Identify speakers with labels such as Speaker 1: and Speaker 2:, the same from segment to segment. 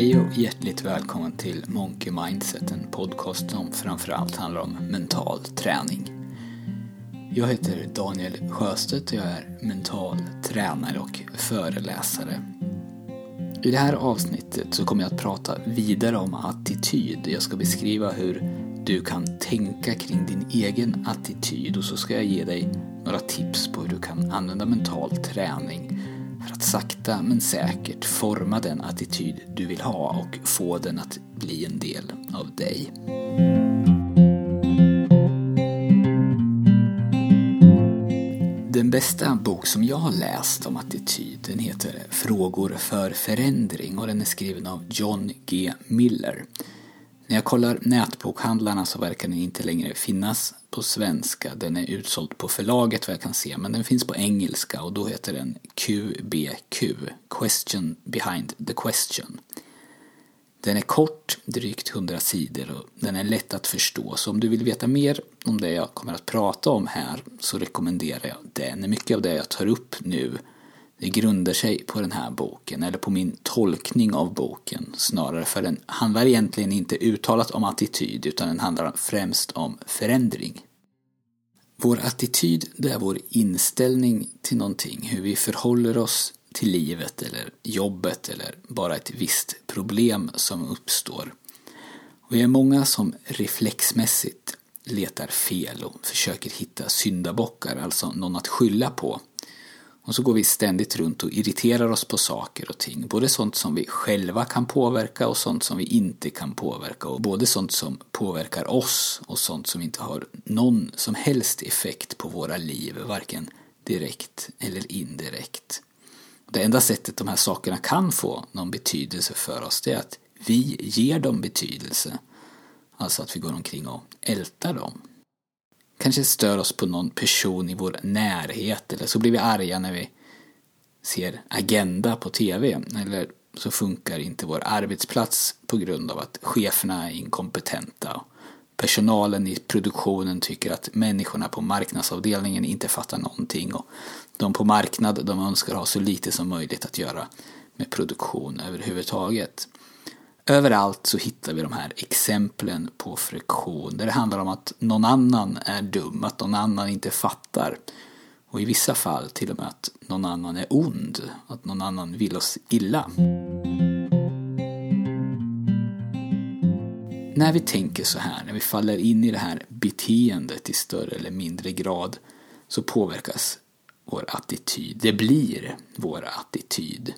Speaker 1: Hej och hjärtligt välkommen till Monkey Mindset, en podcast som framförallt handlar om mental träning. Jag heter Daniel Sjöstedt och jag är mental tränare och föreläsare. I det här avsnittet så kommer jag att prata vidare om attityd. Jag ska beskriva hur du kan tänka kring din egen attityd och så ska jag ge dig några tips på hur du kan använda mental träning för att sakta men säkert forma den attityd du vill ha och få den att bli en del av dig. Den bästa bok som jag har läst om attityd den heter Frågor för förändring och den är skriven av John G. Miller. När jag kollar nätbokhandlarna så verkar den inte längre finnas på svenska. Den är utsåld på förlaget vad jag kan se, men den finns på engelska och då heter den QBQ, Question Behind the Question. Den är kort, drygt 100 sidor och den är lätt att förstå. Så om du vill veta mer om det jag kommer att prata om här så rekommenderar jag den. Mycket av det jag tar upp nu det grundar sig på den här boken, eller på min tolkning av boken snarare, för den handlar egentligen inte uttalat om attityd, utan den handlar främst om förändring. Vår attityd, det är vår inställning till någonting, hur vi förhåller oss till livet eller jobbet eller bara ett visst problem som uppstår. Och vi är många som reflexmässigt letar fel och försöker hitta syndabockar, alltså någon att skylla på. Och så går vi ständigt runt och irriterar oss på saker och ting. Både sånt som vi själva kan påverka och sånt som vi inte kan påverka. Och både sånt som påverkar oss och sånt som inte har någon som helst effekt på våra liv. Varken direkt eller indirekt. Det enda sättet de här sakerna kan få någon betydelse för oss det är att vi ger dem betydelse. Alltså att vi går omkring och ältar dem kanske stör oss på någon person i vår närhet eller så blir vi arga när vi ser Agenda på TV eller så funkar inte vår arbetsplats på grund av att cheferna är inkompetenta. Personalen i produktionen tycker att människorna på marknadsavdelningen inte fattar någonting och de på marknad de önskar ha så lite som möjligt att göra med produktion överhuvudtaget. Överallt så hittar vi de här exemplen på friktion där det handlar om att någon annan är dum, att någon annan inte fattar. Och i vissa fall till och med att någon annan är ond, att någon annan vill oss illa. När vi tänker så här, när vi faller in i det här beteendet i större eller mindre grad så påverkas vår attityd. Det blir vår attityd.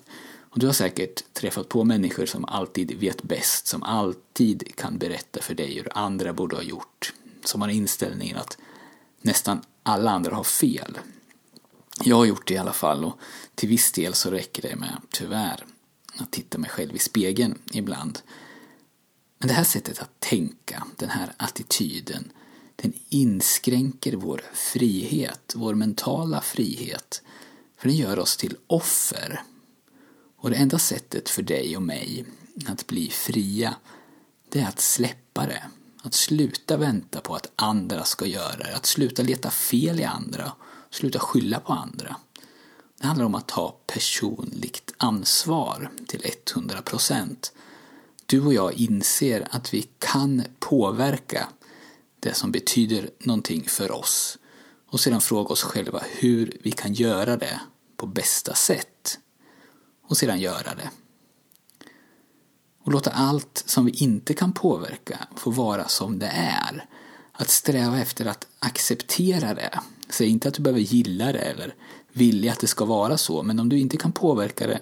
Speaker 1: Och du har säkert träffat på människor som alltid vet bäst, som alltid kan berätta för dig hur andra borde ha gjort. Som har inställningen att nästan alla andra har fel. Jag har gjort det i alla fall och till viss del så räcker det med, tyvärr, att titta mig själv i spegeln ibland. Men det här sättet att tänka, den här attityden, den inskränker vår frihet, vår mentala frihet. För den gör oss till offer och det enda sättet för dig och mig att bli fria, det är att släppa det. Att sluta vänta på att andra ska göra det, att sluta leta fel i andra, sluta skylla på andra. Det handlar om att ta personligt ansvar till 100 procent. Du och jag inser att vi kan påverka det som betyder någonting för oss och sedan fråga oss själva hur vi kan göra det på bästa sätt och sedan göra det. Och låta allt som vi inte kan påverka få vara som det är. Att sträva efter att acceptera det. Säg inte att du behöver gilla det eller vilja att det ska vara så, men om du inte kan påverka det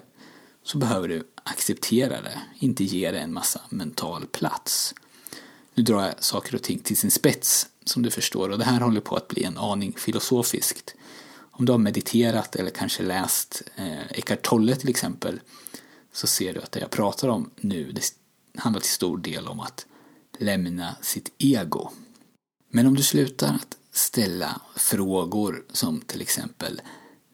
Speaker 1: så behöver du acceptera det, inte ge det en massa mental plats. Nu drar jag saker och ting till sin spets, som du förstår, och det här håller på att bli en aning filosofiskt. Om du har mediterat eller kanske läst eh, Eckart Tolle till exempel så ser du att det jag pratar om nu det handlar till stor del om att lämna sitt ego. Men om du slutar att ställa frågor som till exempel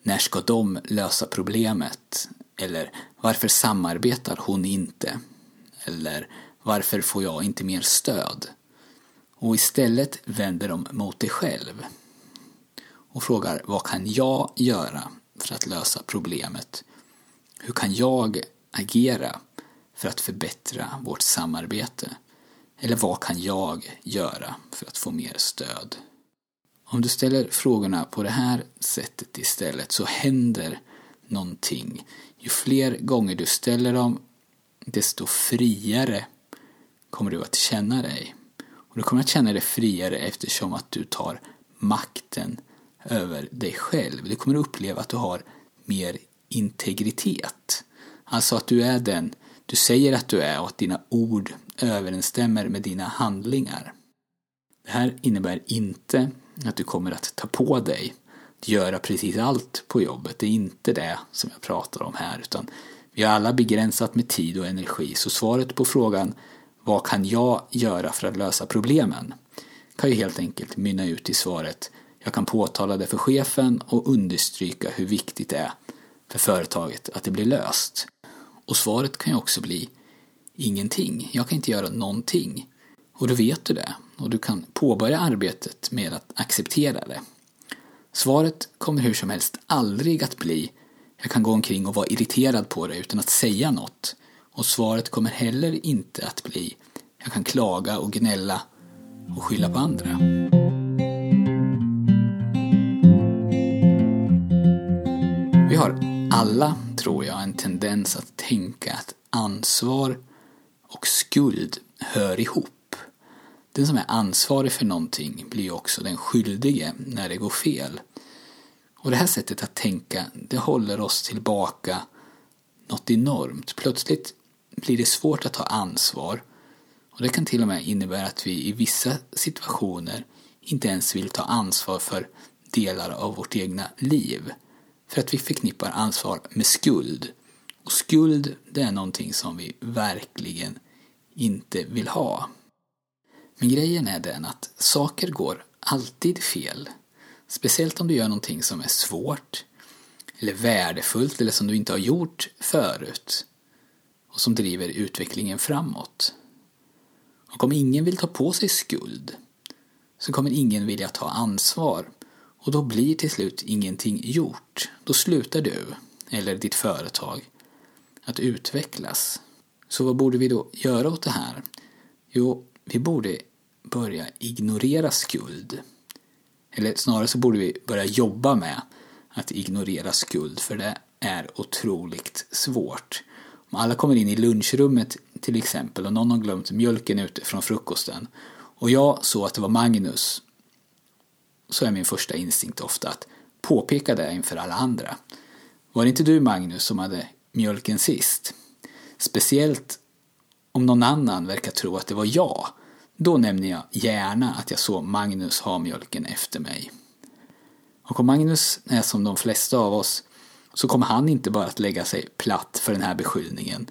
Speaker 1: när ska de lösa problemet? Eller varför samarbetar hon inte? Eller varför får jag inte mer stöd? Och istället vänder de mot dig själv och frågar vad kan jag göra för att lösa problemet? Hur kan jag agera för att förbättra vårt samarbete? Eller vad kan jag göra för att få mer stöd? Om du ställer frågorna på det här sättet istället så händer någonting. Ju fler gånger du ställer dem, desto friare kommer du att känna dig. Och du kommer att känna dig friare eftersom att du tar makten över dig själv. Du kommer att uppleva att du har mer integritet. Alltså att du är den du säger att du är och att dina ord överensstämmer med dina handlingar. Det här innebär inte att du kommer att ta på dig att göra precis allt på jobbet. Det är inte det som jag pratar om här utan vi har alla begränsat med tid och energi så svaret på frågan vad kan jag göra för att lösa problemen? kan ju helt enkelt mynna ut i svaret jag kan påtala det för chefen och understryka hur viktigt det är för företaget att det blir löst. Och svaret kan ju också bli ingenting. Jag kan inte göra någonting. Och då vet du det och du kan påbörja arbetet med att acceptera det. Svaret kommer hur som helst aldrig att bli jag kan gå omkring och vara irriterad på det utan att säga något. Och svaret kommer heller inte att bli jag kan klaga och gnälla och skylla på andra. Har alla, tror jag, en tendens att tänka att ansvar och skuld hör ihop. Den som är ansvarig för någonting blir också den skyldige när det går fel. Och det här sättet att tänka, det håller oss tillbaka något enormt. Plötsligt blir det svårt att ta ansvar och det kan till och med innebära att vi i vissa situationer inte ens vill ta ansvar för delar av vårt egna liv. För att vi förknippar ansvar med skuld. Och skuld, det är någonting som vi verkligen inte vill ha. Men grejen är den att saker går alltid fel. Speciellt om du gör någonting som är svårt, eller värdefullt, eller som du inte har gjort förut. Och som driver utvecklingen framåt. Och om ingen vill ta på sig skuld så kommer ingen vilja ta ansvar och då blir till slut ingenting gjort. Då slutar du, eller ditt företag, att utvecklas. Så vad borde vi då göra åt det här? Jo, vi borde börja ignorera skuld. Eller snarare så borde vi börja jobba med att ignorera skuld, för det är otroligt svårt. Om alla kommer in i lunchrummet till exempel och någon har glömt mjölken ute från frukosten och jag såg att det var Magnus så är min första instinkt ofta att påpeka det inför alla andra. Var det inte du Magnus som hade mjölken sist? Speciellt om någon annan verkar tro att det var jag. Då nämner jag gärna att jag såg Magnus ha mjölken efter mig. Och om Magnus är som de flesta av oss så kommer han inte bara att lägga sig platt för den här beskyllningen.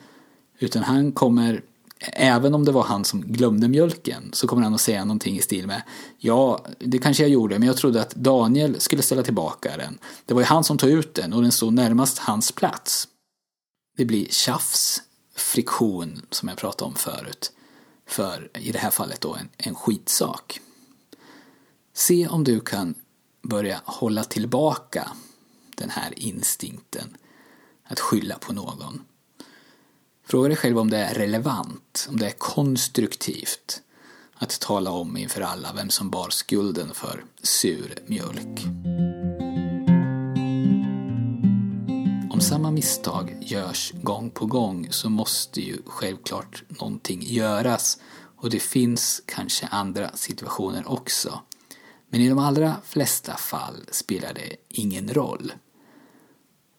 Speaker 1: Utan han kommer, även om det var han som glömde mjölken, så kommer han att säga någonting i stil med Ja, det kanske jag gjorde, men jag trodde att Daniel skulle ställa tillbaka den. Det var ju han som tog ut den och den stod närmast hans plats. Det blir tjafs, friktion, som jag pratade om förut. För, i det här fallet då, en, en skitsak. Se om du kan börja hålla tillbaka den här instinkten att skylla på någon. Fråga dig själv om det är relevant, om det är konstruktivt att tala om inför alla vem som bar skulden för sur mjölk. Om samma misstag görs gång på gång så måste ju självklart någonting göras och det finns kanske andra situationer också. Men i de allra flesta fall spelar det ingen roll.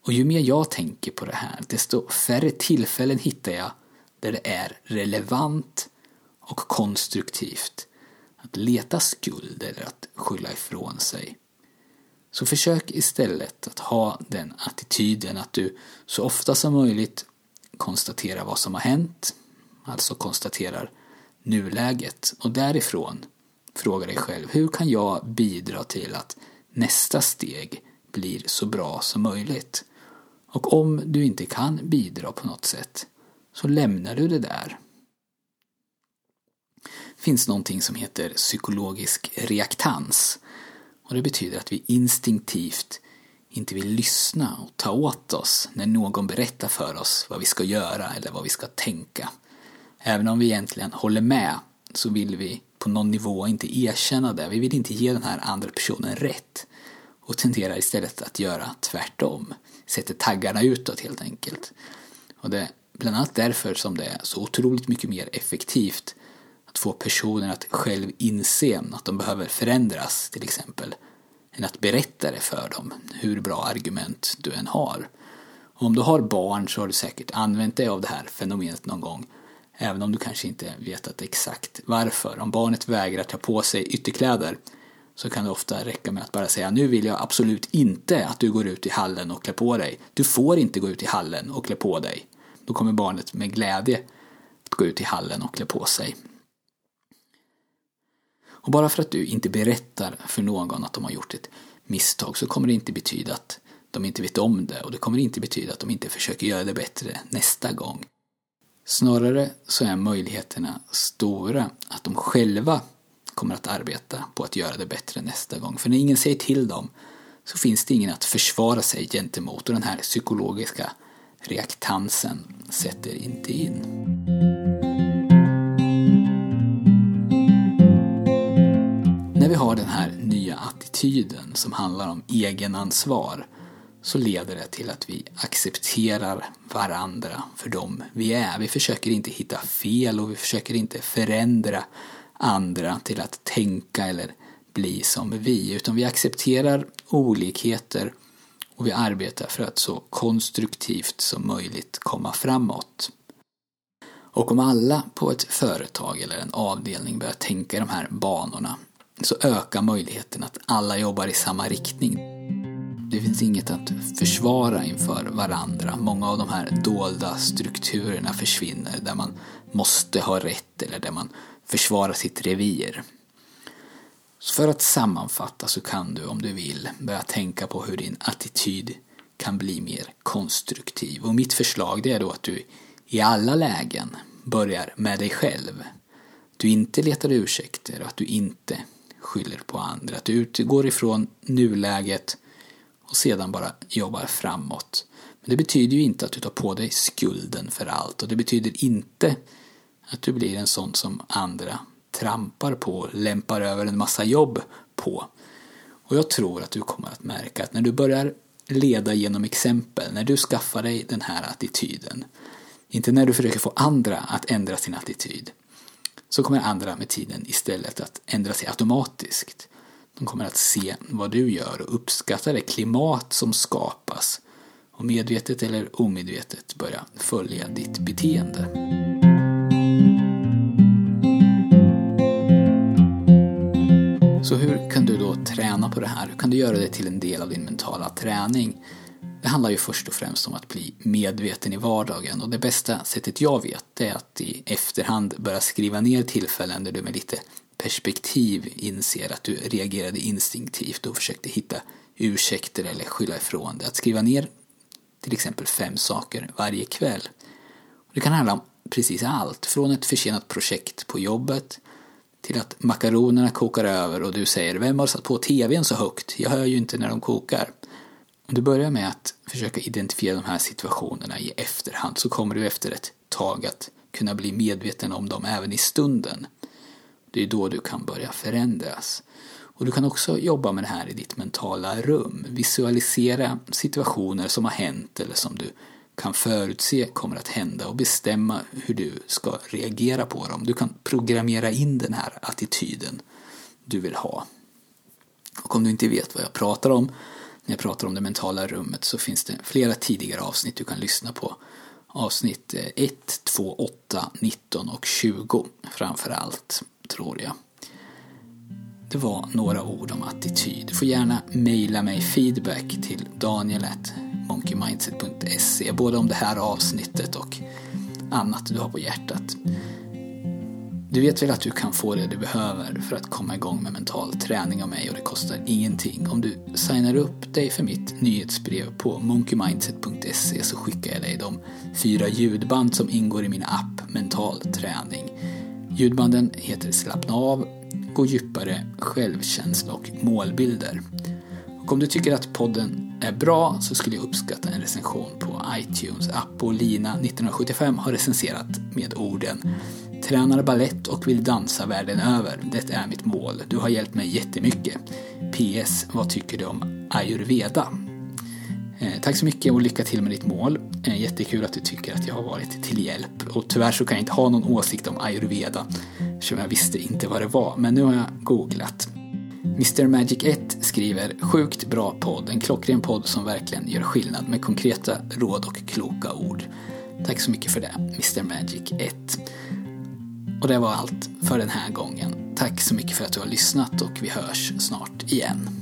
Speaker 1: Och ju mer jag tänker på det här, desto färre tillfällen hittar jag där det är relevant och konstruktivt att leta skuld eller att skylla ifrån sig. Så försök istället att ha den attityden att du så ofta som möjligt konstaterar vad som har hänt, alltså konstaterar nuläget och därifrån fråga dig själv hur kan jag bidra till att nästa steg blir så bra som möjligt? Och om du inte kan bidra på något sätt så lämnar du det där. Det finns någonting som heter psykologisk reaktans och det betyder att vi instinktivt inte vill lyssna och ta åt oss när någon berättar för oss vad vi ska göra eller vad vi ska tänka. Även om vi egentligen håller med så vill vi på någon nivå inte erkänna det. Vi vill inte ge den här andra personen rätt och tenderar istället att göra tvärtom. Sätter taggarna utåt helt enkelt. Och det är bland annat därför som det är så otroligt mycket mer effektivt att få personer att själv inse att de behöver förändras till exempel än att berätta det för dem, hur bra argument du än har. Och om du har barn så har du säkert använt dig av det här fenomenet någon gång, även om du kanske inte vetat exakt varför. Om barnet vägrar ta på sig ytterkläder så kan det ofta räcka med att bara säga nu vill jag absolut inte att du går ut i hallen och klär på dig. Du får inte gå ut i hallen och klä på dig. Då kommer barnet med glädje att gå ut i hallen och klä på sig. Och bara för att du inte berättar för någon att de har gjort ett misstag så kommer det inte betyda att de inte vet om det och det kommer inte betyda att de inte försöker göra det bättre nästa gång. Snarare så är möjligheterna stora att de själva kommer att arbeta på att göra det bättre nästa gång. För när ingen säger till dem så finns det ingen att försvara sig gentemot och den här psykologiska reaktansen sätter inte in. När vi har den här nya attityden som handlar om egenansvar så leder det till att vi accepterar varandra för dem vi är. Vi försöker inte hitta fel och vi försöker inte förändra andra till att tänka eller bli som vi, utan vi accepterar olikheter och vi arbetar för att så konstruktivt som möjligt komma framåt. Och om alla på ett företag eller en avdelning börjar tänka i de här banorna så ökar möjligheten att alla jobbar i samma riktning. Det finns inget att försvara inför varandra. Många av de här dolda strukturerna försvinner där man måste ha rätt eller där man försvara sitt revir. Så för att sammanfatta så kan du om du vill börja tänka på hur din attityd kan bli mer konstruktiv. Och mitt förslag det är då att du i alla lägen börjar med dig själv. Du inte letar ursäkter och att du inte skyller på andra. Att du utgår ifrån nuläget och sedan bara jobbar framåt. Men det betyder ju inte att du tar på dig skulden för allt och det betyder inte att du blir en sån som andra trampar på och lämpar över en massa jobb på. Och jag tror att du kommer att märka att när du börjar leda genom exempel, när du skaffar dig den här attityden, inte när du försöker få andra att ändra sin attityd, så kommer andra med tiden istället att ändra sig automatiskt. De kommer att se vad du gör och uppskatta det klimat som skapas och medvetet eller omedvetet börja följa ditt beteende. Hur kan du då träna på det här? Hur kan du göra det till en del av din mentala träning? Det handlar ju först och främst om att bli medveten i vardagen och det bästa sättet jag vet är att i efterhand börja skriva ner tillfällen där du med lite perspektiv inser att du reagerade instinktivt och försökte hitta ursäkter eller skylla ifrån det. Att skriva ner till exempel fem saker varje kväll. Det kan handla om precis allt, från ett försenat projekt på jobbet till att makaronerna kokar över och du säger Vem har satt på tvn så högt? Jag hör ju inte när de kokar. Om du börjar med att försöka identifiera de här situationerna i efterhand så kommer du efter ett tag att kunna bli medveten om dem även i stunden. Det är då du kan börja förändras. Och du kan också jobba med det här i ditt mentala rum. Visualisera situationer som har hänt eller som du kan förutse kommer att hända och bestämma hur du ska reagera på dem. Du kan programmera in den här attityden du vill ha. Och om du inte vet vad jag pratar om när jag pratar om det mentala rummet så finns det flera tidigare avsnitt du kan lyssna på. Avsnitt 1, 2, 8, 19 och 20 framför allt, tror jag. Det var några ord om attityd. Du får gärna mejla mig feedback till monkeymindset.se, både om det här avsnittet och annat du har på hjärtat. Du vet väl att du kan få det du behöver för att komma igång med mental träning av mig och det kostar ingenting. Om du signar upp dig för mitt nyhetsbrev på monkeymindset.se så skickar jag dig de fyra ljudband som ingår i min app Mental träning. Ljudbanden heter Slappna av, Gå djupare, Självkänsla och Målbilder. Och om du tycker att podden är bra så skulle jag uppskatta en recension på iTunes. Apolina 1975 har recenserat med orden Tränar ballett och vill dansa världen över. Det är mitt mål. Du har hjälpt mig jättemycket. PS. Vad tycker du om ayurveda? Eh, tack så mycket och lycka till med ditt mål. Eh, jättekul att du tycker att jag har varit till hjälp. Och tyvärr så kan jag inte ha någon åsikt om ayurveda eftersom jag visste inte vad det var. Men nu har jag googlat. Mr Magic 1 skriver Sjukt bra podd, en klockren podd som verkligen gör skillnad med konkreta råd och kloka ord. Tack så mycket för det, Mr Magic 1. Och det var allt för den här gången. Tack så mycket för att du har lyssnat och vi hörs snart igen.